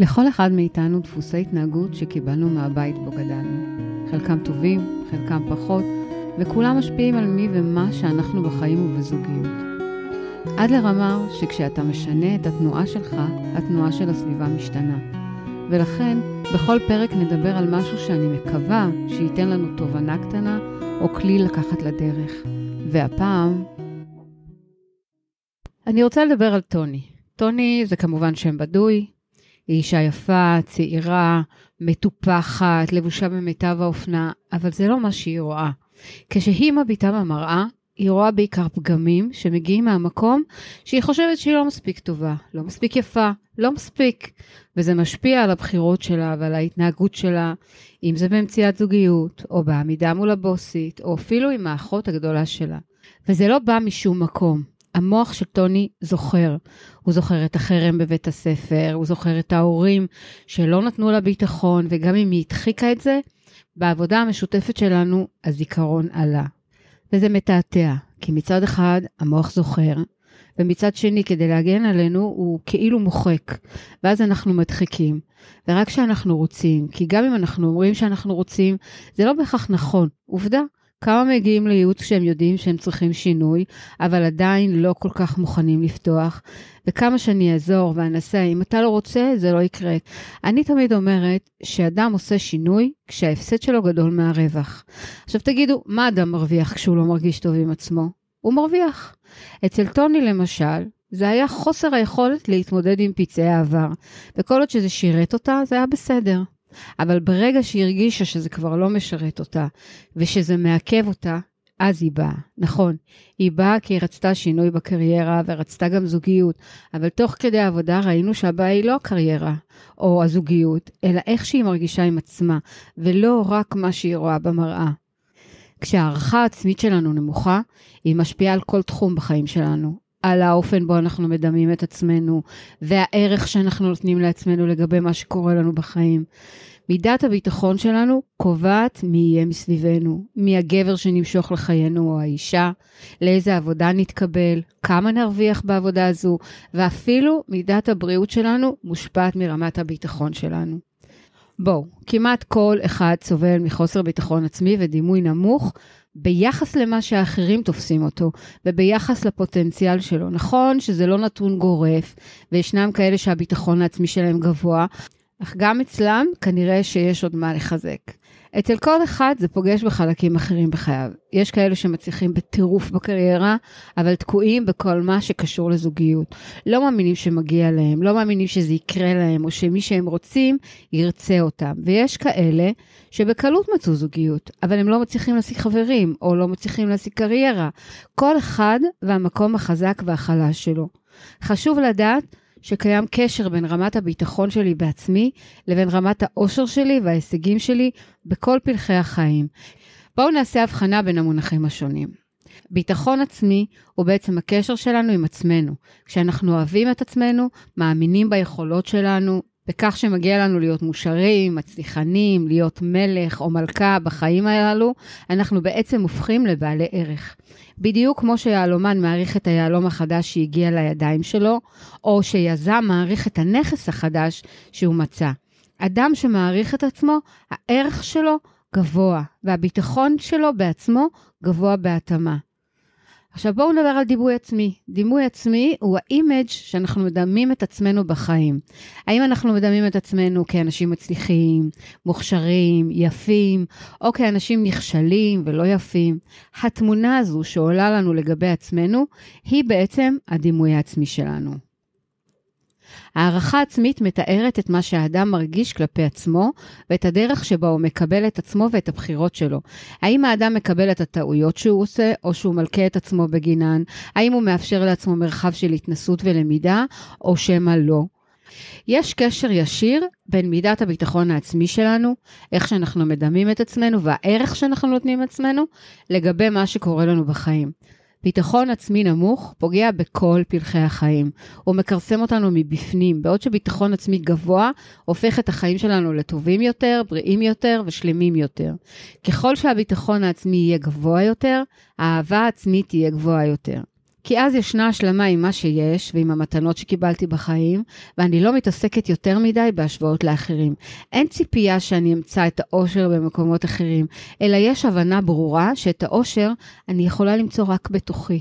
לכל אחד מאיתנו דפוסי התנהגות שקיבלנו מהבית בו גדלנו. חלקם טובים, חלקם פחות, וכולם משפיעים על מי ומה שאנחנו בחיים ובזוגיות. עד לרמה שכשאתה משנה את התנועה שלך, התנועה של הסביבה משתנה. ולכן, בכל פרק נדבר על משהו שאני מקווה שייתן לנו תובנה קטנה או כלי לקחת לדרך. והפעם... אני רוצה לדבר על טוני. טוני זה כמובן שם בדוי, היא אישה יפה, צעירה, מטופחת, לבושה במיטב האופנה, אבל זה לא מה שהיא רואה. כשהיא מביטה במראה, היא רואה בעיקר פגמים שמגיעים מהמקום שהיא חושבת שהיא לא מספיק טובה, לא מספיק יפה, לא מספיק. וזה משפיע על הבחירות שלה ועל ההתנהגות שלה, אם זה במציאת זוגיות, או בעמידה מול הבוסית, או אפילו עם האחות הגדולה שלה. וזה לא בא משום מקום. המוח של טוני זוכר. הוא זוכר את החרם בבית הספר, הוא זוכר את ההורים שלא נתנו לה ביטחון, וגם אם היא הדחיקה את זה, בעבודה המשותפת שלנו הזיכרון עלה. וזה מתעתע, כי מצד אחד המוח זוכר, ומצד שני, כדי להגן עלינו, הוא כאילו מוחק, ואז אנחנו מדחיקים. ורק כשאנחנו רוצים, כי גם אם אנחנו אומרים שאנחנו רוצים, זה לא בהכרח נכון. עובדה, כמה מגיעים לייעוץ כשהם יודעים שהם צריכים שינוי, אבל עדיין לא כל כך מוכנים לפתוח, וכמה שאני אעזור ואנסה, אם אתה לא רוצה, זה לא יקרה. אני תמיד אומרת שאדם עושה שינוי כשההפסד שלו גדול מהרווח. עכשיו תגידו, מה אדם מרוויח כשהוא לא מרגיש טוב עם עצמו? הוא מרוויח. אצל טוני למשל, זה היה חוסר היכולת להתמודד עם פצעי העבר, וכל עוד שזה שירת אותה, זה היה בסדר. אבל ברגע שהיא הרגישה שזה כבר לא משרת אותה, ושזה מעכב אותה, אז היא באה. נכון, היא באה כי היא רצתה שינוי בקריירה ורצתה גם זוגיות, אבל תוך כדי העבודה ראינו שהבעיה היא לא הקריירה או הזוגיות, אלא איך שהיא מרגישה עם עצמה, ולא רק מה שהיא רואה במראה. כשהערכה העצמית שלנו נמוכה, היא משפיעה על כל תחום בחיים שלנו. על האופן בו אנחנו מדמים את עצמנו, והערך שאנחנו נותנים לעצמנו לגבי מה שקורה לנו בחיים. מידת הביטחון שלנו קובעת מי יהיה מסביבנו, מי הגבר שנמשוך לחיינו או האישה, לאיזה עבודה נתקבל, כמה נרוויח בעבודה הזו, ואפילו מידת הבריאות שלנו מושפעת מרמת הביטחון שלנו. בואו, כמעט כל אחד סובל מחוסר ביטחון עצמי ודימוי נמוך ביחס למה שאחרים תופסים אותו, וביחס לפוטנציאל שלו. נכון שזה לא נתון גורף, וישנם כאלה שהביטחון העצמי שלהם גבוה, אך גם אצלם כנראה שיש עוד מה לחזק. אצל כל אחד זה פוגש בחלקים אחרים בחייו. יש כאלו שמצליחים בטירוף בקריירה, אבל תקועים בכל מה שקשור לזוגיות. לא מאמינים שמגיע להם, לא מאמינים שזה יקרה להם, או שמי שהם רוצים ירצה אותם. ויש כאלה שבקלות מצאו זוגיות, אבל הם לא מצליחים להשיג חברים, או לא מצליחים להשיג קריירה. כל אחד והמקום החזק והחלש שלו. חשוב לדעת שקיים קשר בין רמת הביטחון שלי בעצמי לבין רמת האושר שלי וההישגים שלי בכל פלחי החיים. בואו נעשה הבחנה בין המונחים השונים. ביטחון עצמי הוא בעצם הקשר שלנו עם עצמנו. כשאנחנו אוהבים את עצמנו, מאמינים ביכולות שלנו, בכך שמגיע לנו להיות מושרים, מצליחנים, להיות מלך או מלכה בחיים הללו, אנחנו בעצם הופכים לבעלי ערך. בדיוק כמו שיהלומן מעריך את היהלום החדש שהגיע לידיים שלו, או שיזם מעריך את הנכס החדש שהוא מצא. אדם שמעריך את עצמו, הערך שלו גבוה, והביטחון שלו בעצמו גבוה בהתאמה. עכשיו בואו נדבר על דימוי עצמי. דימוי עצמי הוא האימג' שאנחנו מדמים את עצמנו בחיים. האם אנחנו מדמים את עצמנו כאנשים מצליחים, מוכשרים, יפים, או כאנשים נכשלים ולא יפים? התמונה הזו שעולה לנו לגבי עצמנו, היא בעצם הדימוי העצמי שלנו. הערכה עצמית מתארת את מה שהאדם מרגיש כלפי עצמו ואת הדרך שבה הוא מקבל את עצמו ואת הבחירות שלו. האם האדם מקבל את הטעויות שהוא עושה, או שהוא מלכה את עצמו בגינן? האם הוא מאפשר לעצמו מרחב של התנסות ולמידה, או שמא לא? יש קשר ישיר בין מידת הביטחון העצמי שלנו, איך שאנחנו מדמים את עצמנו והערך שאנחנו נותנים לעצמנו, לגבי מה שקורה לנו בחיים. ביטחון עצמי נמוך פוגע בכל פלחי החיים. הוא מכרסם אותנו מבפנים, בעוד שביטחון עצמי גבוה הופך את החיים שלנו לטובים יותר, בריאים יותר ושלמים יותר. ככל שהביטחון העצמי יהיה גבוה יותר, האהבה העצמית תהיה גבוהה יותר. כי אז ישנה השלמה עם מה שיש ועם המתנות שקיבלתי בחיים, ואני לא מתעסקת יותר מדי בהשוואות לאחרים. אין ציפייה שאני אמצא את האושר במקומות אחרים, אלא יש הבנה ברורה שאת האושר אני יכולה למצוא רק בתוכי.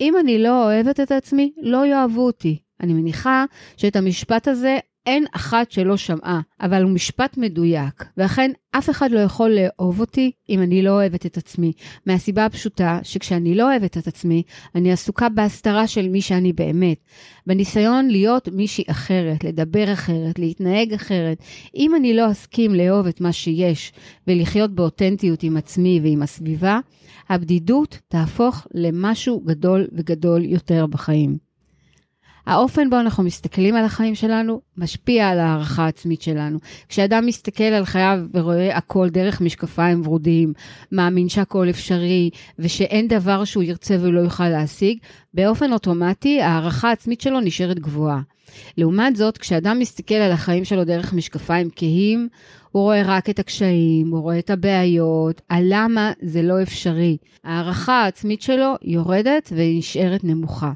אם אני לא אוהבת את עצמי, לא יאהבו אותי. אני מניחה שאת המשפט הזה אין אחת שלא שמעה, אבל הוא משפט מדויק, ואכן אף אחד לא יכול לאהוב אותי אם אני לא אוהבת את עצמי, מהסיבה הפשוטה שכשאני לא אוהבת את עצמי, אני עסוקה בהסתרה של מי שאני באמת, בניסיון להיות מישהי אחרת, לדבר אחרת, להתנהג אחרת. אם אני לא אסכים לאהוב את מה שיש ולחיות באותנטיות עם עצמי ועם הסביבה, הבדידות תהפוך למשהו גדול וגדול יותר בחיים. האופן בו אנחנו מסתכלים על החיים שלנו משפיע על הערכה העצמית שלנו. כשאדם מסתכל על חייו ורואה הכל דרך משקפיים ורודים, מאמין שהכל אפשרי ושאין דבר שהוא ירצה ולא יוכל להשיג, באופן אוטומטי הערכה העצמית שלו נשארת גבוהה. לעומת זאת, כשאדם מסתכל על החיים שלו דרך משקפיים כהים, הוא רואה רק את הקשיים, הוא רואה את הבעיות, הלמה זה לא אפשרי. הערכה העצמית שלו יורדת ונשארת נמוכה.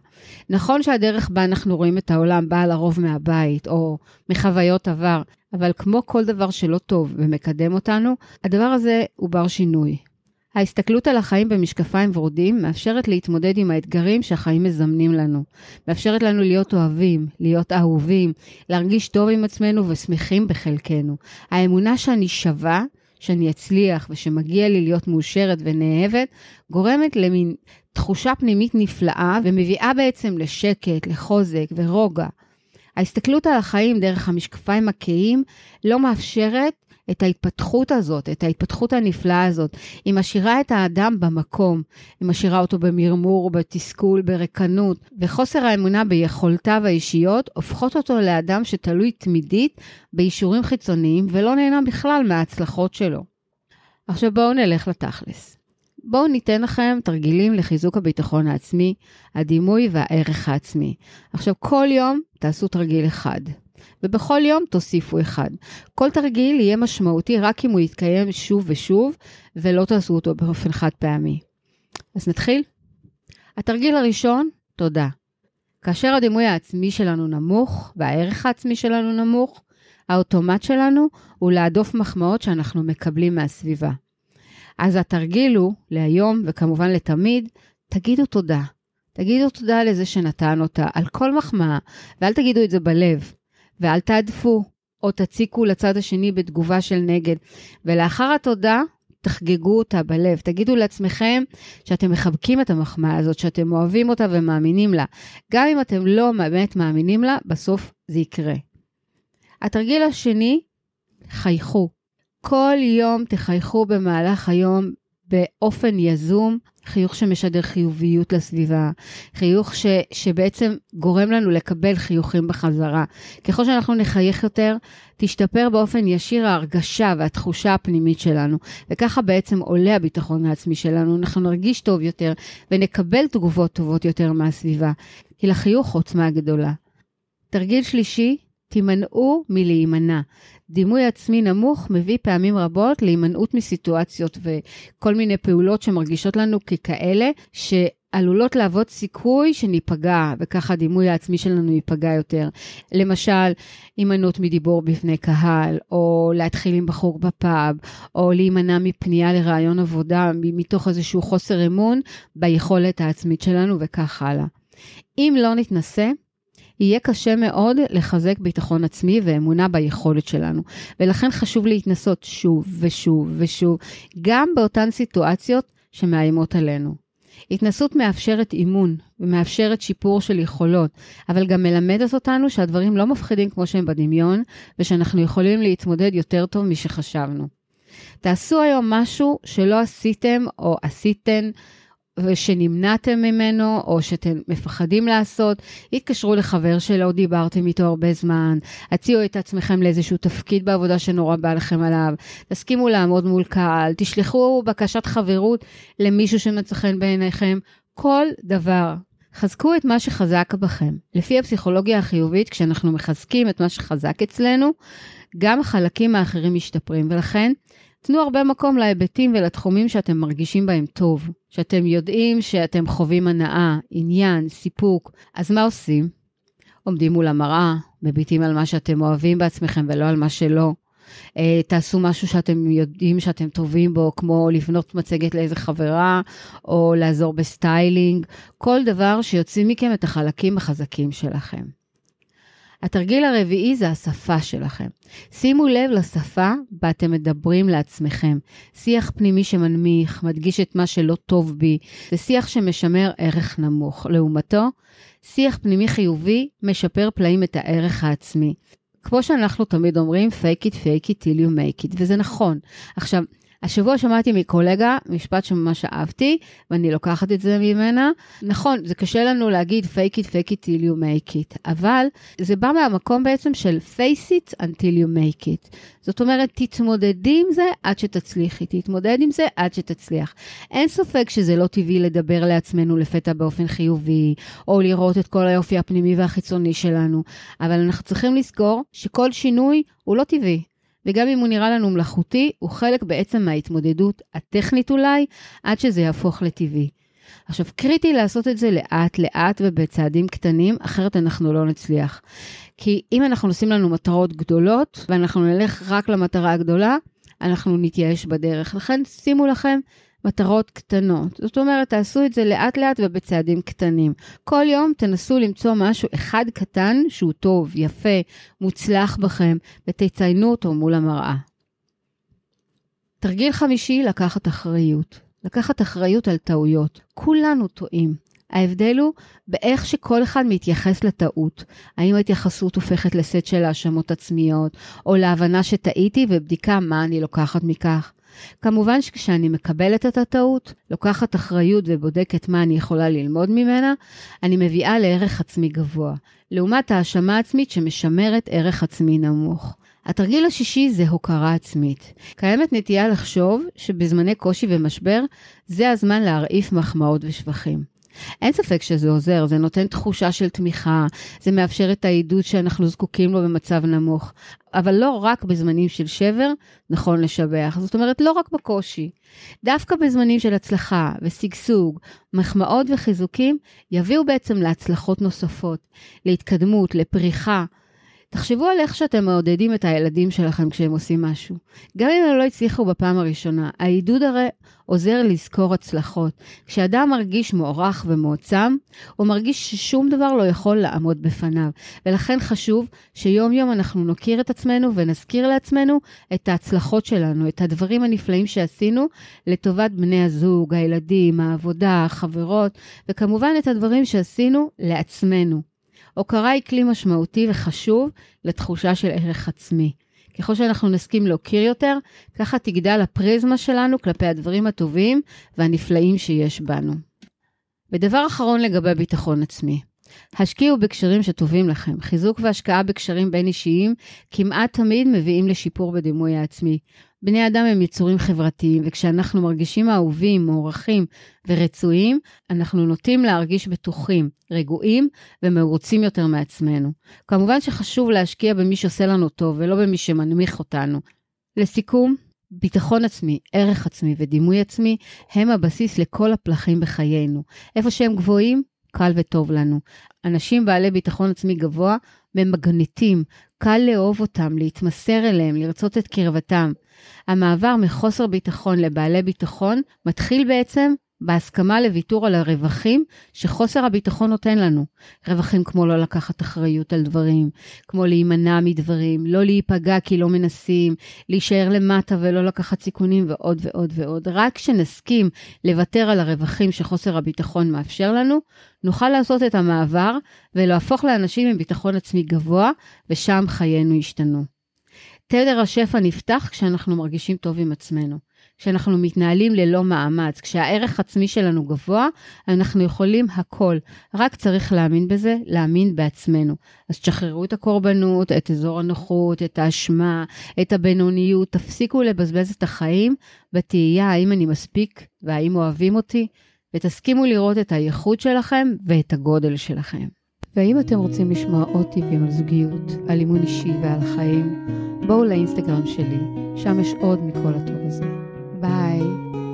נכון שהדרך בה אנחנו רואים את העולם באה לרוב מהבית או מחוויות עבר, אבל כמו כל דבר שלא טוב ומקדם אותנו, הדבר הזה הוא בר שינוי. ההסתכלות על החיים במשקפיים ורודים מאפשרת להתמודד עם האתגרים שהחיים מזמנים לנו. מאפשרת לנו להיות אוהבים, להיות אהובים, להרגיש טוב עם עצמנו ושמחים בחלקנו. האמונה שאני שווה, שאני אצליח ושמגיע לי להיות מאושרת ונאהבת, גורמת למין תחושה פנימית נפלאה ומביאה בעצם לשקט, לחוזק ורוגע. ההסתכלות על החיים דרך המשקפיים הכהים לא מאפשרת את ההתפתחות הזאת, את ההתפתחות הנפלאה הזאת. היא משאירה את האדם במקום, היא משאירה אותו במרמור, בתסכול, ברקנות, וחוסר האמונה ביכולותיו האישיות הופכות אותו לאדם שתלוי תמידית באישורים חיצוניים ולא נהנה בכלל מההצלחות שלו. עכשיו בואו נלך לתכלס. בואו ניתן לכם תרגילים לחיזוק הביטחון העצמי, הדימוי והערך העצמי. עכשיו, כל יום תעשו תרגיל אחד. ובכל יום תוסיפו אחד. כל תרגיל יהיה משמעותי רק אם הוא יתקיים שוב ושוב, ולא תעשו אותו באופן חד פעמי. אז נתחיל? התרגיל הראשון, תודה. כאשר הדימוי העצמי שלנו נמוך והערך העצמי שלנו נמוך, האוטומט שלנו הוא להדוף מחמאות שאנחנו מקבלים מהסביבה. אז התרגיל הוא, להיום וכמובן לתמיד, תגידו תודה. תגידו תודה לזה שנתן אותה, על כל מחמאה, ואל תגידו את זה בלב. ואל תעדפו או תציקו לצד השני בתגובה של נגד. ולאחר התודה, תחגגו אותה בלב. תגידו לעצמכם שאתם מחבקים את המחמאה הזאת, שאתם אוהבים אותה ומאמינים לה. גם אם אתם לא באמת מאמינים לה, בסוף זה יקרה. התרגיל השני, חייכו. כל יום תחייכו במהלך היום באופן יזום, חיוך שמשדר חיוביות לסביבה, חיוך ש, שבעצם גורם לנו לקבל חיוכים בחזרה. ככל שאנחנו נחייך יותר, תשתפר באופן ישיר ההרגשה והתחושה הפנימית שלנו, וככה בעצם עולה הביטחון העצמי שלנו, אנחנו נרגיש טוב יותר ונקבל תגובות טובות יותר מהסביבה, כי לחיוך עוצמה גדולה. תרגיל שלישי, תימנעו מלהימנע. דימוי עצמי נמוך מביא פעמים רבות להימנעות מסיטואציות וכל מיני פעולות שמרגישות לנו ככאלה, שעלולות להוות סיכוי שניפגע, וככה הדימוי העצמי שלנו ייפגע יותר. למשל, הימנעות מדיבור בפני קהל, או להתחיל עם בחור בפאב, או להימנע מפנייה לרעיון עבודה מתוך איזשהו חוסר אמון ביכולת העצמית שלנו, וכך הלאה. אם לא נתנסה, יהיה קשה מאוד לחזק ביטחון עצמי ואמונה ביכולת שלנו. ולכן חשוב להתנסות שוב ושוב ושוב, גם באותן סיטואציות שמאיימות עלינו. התנסות מאפשרת אימון ומאפשרת שיפור של יכולות, אבל גם מלמדת אותנו שהדברים לא מפחידים כמו שהם בדמיון, ושאנחנו יכולים להתמודד יותר טוב משחשבנו. תעשו היום משהו שלא עשיתם או עשיתן ושנמנעתם ממנו, או שאתם מפחדים לעשות, התקשרו לחבר שלא דיברתם איתו הרבה זמן, הציעו את עצמכם לאיזשהו תפקיד בעבודה שנורא בא לכם עליו, תסכימו לעמוד מול קהל, תשלחו בקשת חברות למישהו שמצא חן בעיניכם, כל דבר. חזקו את מה שחזק בכם. לפי הפסיכולוגיה החיובית, כשאנחנו מחזקים את מה שחזק אצלנו, גם החלקים האחרים משתפרים, ולכן תנו הרבה מקום להיבטים ולתחומים שאתם מרגישים בהם טוב, שאתם יודעים שאתם חווים הנאה, עניין, סיפוק. אז מה עושים? עומדים מול המראה, מביטים על מה שאתם אוהבים בעצמכם ולא על מה שלא. אה, תעשו משהו שאתם יודעים שאתם טובים בו, כמו לבנות מצגת לאיזה חברה, או לעזור בסטיילינג, כל דבר שיוציא מכם את החלקים החזקים שלכם. התרגיל הרביעי זה השפה שלכם. שימו לב לשפה בה אתם מדברים לעצמכם. שיח פנימי שמנמיך, מדגיש את מה שלא טוב בי, זה שיח שמשמר ערך נמוך. לעומתו, שיח פנימי חיובי משפר פלאים את הערך העצמי. כמו שאנחנו תמיד אומרים, fake it, fake it till you make it, וזה נכון. עכשיו, השבוע שמעתי מקולגה משפט שממש אהבתי, ואני לוקחת את זה ממנה. נכון, זה קשה לנו להגיד fake it, fake it till you make it, אבל זה בא מהמקום בעצם של face it until you make it. זאת אומרת, תתמודדי עם זה עד שתצליחי, תתמודד עם זה עד שתצליח. אין ספק שזה לא טבעי לדבר לעצמנו לפתע באופן חיובי, או לראות את כל היופי הפנימי והחיצוני שלנו, אבל אנחנו צריכים לזכור שכל שינוי הוא לא טבעי. וגם אם הוא נראה לנו מלאכותי, הוא חלק בעצם מההתמודדות הטכנית אולי, עד שזה יהפוך לטבעי. עכשיו, קריטי לעשות את זה לאט-לאט ובצעדים קטנים, אחרת אנחנו לא נצליח. כי אם אנחנו נשים לנו מטרות גדולות, ואנחנו נלך רק למטרה הגדולה, אנחנו נתייאש בדרך. לכן, שימו לכם מטרות קטנות. זאת אומרת, תעשו את זה לאט-לאט ובצעדים קטנים. כל יום תנסו למצוא משהו אחד קטן שהוא טוב, יפה, מוצלח בכם, ותציינו אותו מול המראה. תרגיל חמישי, לקחת אחריות. לקחת אחריות על טעויות. כולנו טועים. ההבדל הוא באיך שכל אחד מתייחס לטעות. האם ההתייחסות הופכת לסט של האשמות עצמיות, או להבנה שטעיתי ובדיקה מה אני לוקחת מכך. כמובן שכשאני מקבלת את הטעות, לוקחת אחריות ובודקת מה אני יכולה ללמוד ממנה, אני מביאה לערך עצמי גבוה, לעומת האשמה עצמית שמשמרת ערך עצמי נמוך. התרגיל השישי זה הוקרה עצמית. קיימת נטייה לחשוב שבזמני קושי ומשבר, זה הזמן להרעיף מחמאות ושבחים. אין ספק שזה עוזר, זה נותן תחושה של תמיכה, זה מאפשר את העידוד שאנחנו זקוקים לו במצב נמוך. אבל לא רק בזמנים של שבר נכון לשבח, זאת אומרת, לא רק בקושי. דווקא בזמנים של הצלחה ושגשוג, מחמאות וחיזוקים יביאו בעצם להצלחות נוספות, להתקדמות, לפריחה. תחשבו על איך שאתם מעודדים את הילדים שלכם כשהם עושים משהו. גם אם הם לא הצליחו בפעם הראשונה, העידוד הרי עוזר לזכור הצלחות. כשאדם מרגיש מוערך ומועצם, הוא מרגיש ששום דבר לא יכול לעמוד בפניו. ולכן חשוב שיום יום אנחנו נוקיר את עצמנו ונזכיר לעצמנו את ההצלחות שלנו, את הדברים הנפלאים שעשינו לטובת בני הזוג, הילדים, העבודה, החברות, וכמובן את הדברים שעשינו לעצמנו. הוקרה היא כלי משמעותי וחשוב לתחושה של ערך עצמי. ככל שאנחנו נסכים להוקיר יותר, ככה תגדל הפריזמה שלנו כלפי הדברים הטובים והנפלאים שיש בנו. ודבר אחרון לגבי ביטחון עצמי. השקיעו בקשרים שטובים לכם. חיזוק והשקעה בקשרים בין אישיים כמעט תמיד מביאים לשיפור בדימוי העצמי. בני אדם הם יצורים חברתיים, וכשאנחנו מרגישים אהובים, מוערכים ורצויים, אנחנו נוטים להרגיש בטוחים, רגועים ומרוצים יותר מעצמנו. כמובן שחשוב להשקיע במי שעושה לנו טוב ולא במי שמנמיך אותנו. לסיכום, ביטחון עצמי, ערך עצמי ודימוי עצמי הם הבסיס לכל הפלחים בחיינו. איפה שהם גבוהים, קל וטוב לנו. אנשים בעלי ביטחון עצמי גבוה ממגנטים, קל לאהוב אותם, להתמסר אליהם, לרצות את קרבתם. המעבר מחוסר ביטחון לבעלי ביטחון מתחיל בעצם בהסכמה לוויתור על הרווחים שחוסר הביטחון נותן לנו. רווחים כמו לא לקחת אחריות על דברים, כמו להימנע מדברים, לא להיפגע כי לא מנסים, להישאר למטה ולא לקחת סיכונים ועוד ועוד ועוד. רק כשנסכים לוותר על הרווחים שחוסר הביטחון מאפשר לנו, נוכל לעשות את המעבר ולהפוך לאנשים עם ביטחון עצמי גבוה, ושם חיינו ישתנו. תדר השפע נפתח כשאנחנו מרגישים טוב עם עצמנו. כשאנחנו מתנהלים ללא מאמץ, כשהערך עצמי שלנו גבוה, אנחנו יכולים הכל. רק צריך להאמין בזה, להאמין בעצמנו. אז תשחררו את הקורבנות, את אזור הנוחות, את האשמה, את הבינוניות, תפסיקו לבזבז את החיים בתהייה האם אני מספיק והאם אוהבים אותי, ותסכימו לראות את הייחוד שלכם ואת הגודל שלכם. ואם אתם רוצים לשמוע עוד טיפים על זוגיות, על אימון אישי ועל החיים, בואו לאינסטגרם שלי, שם יש עוד מכל הטוב הזה. Bye.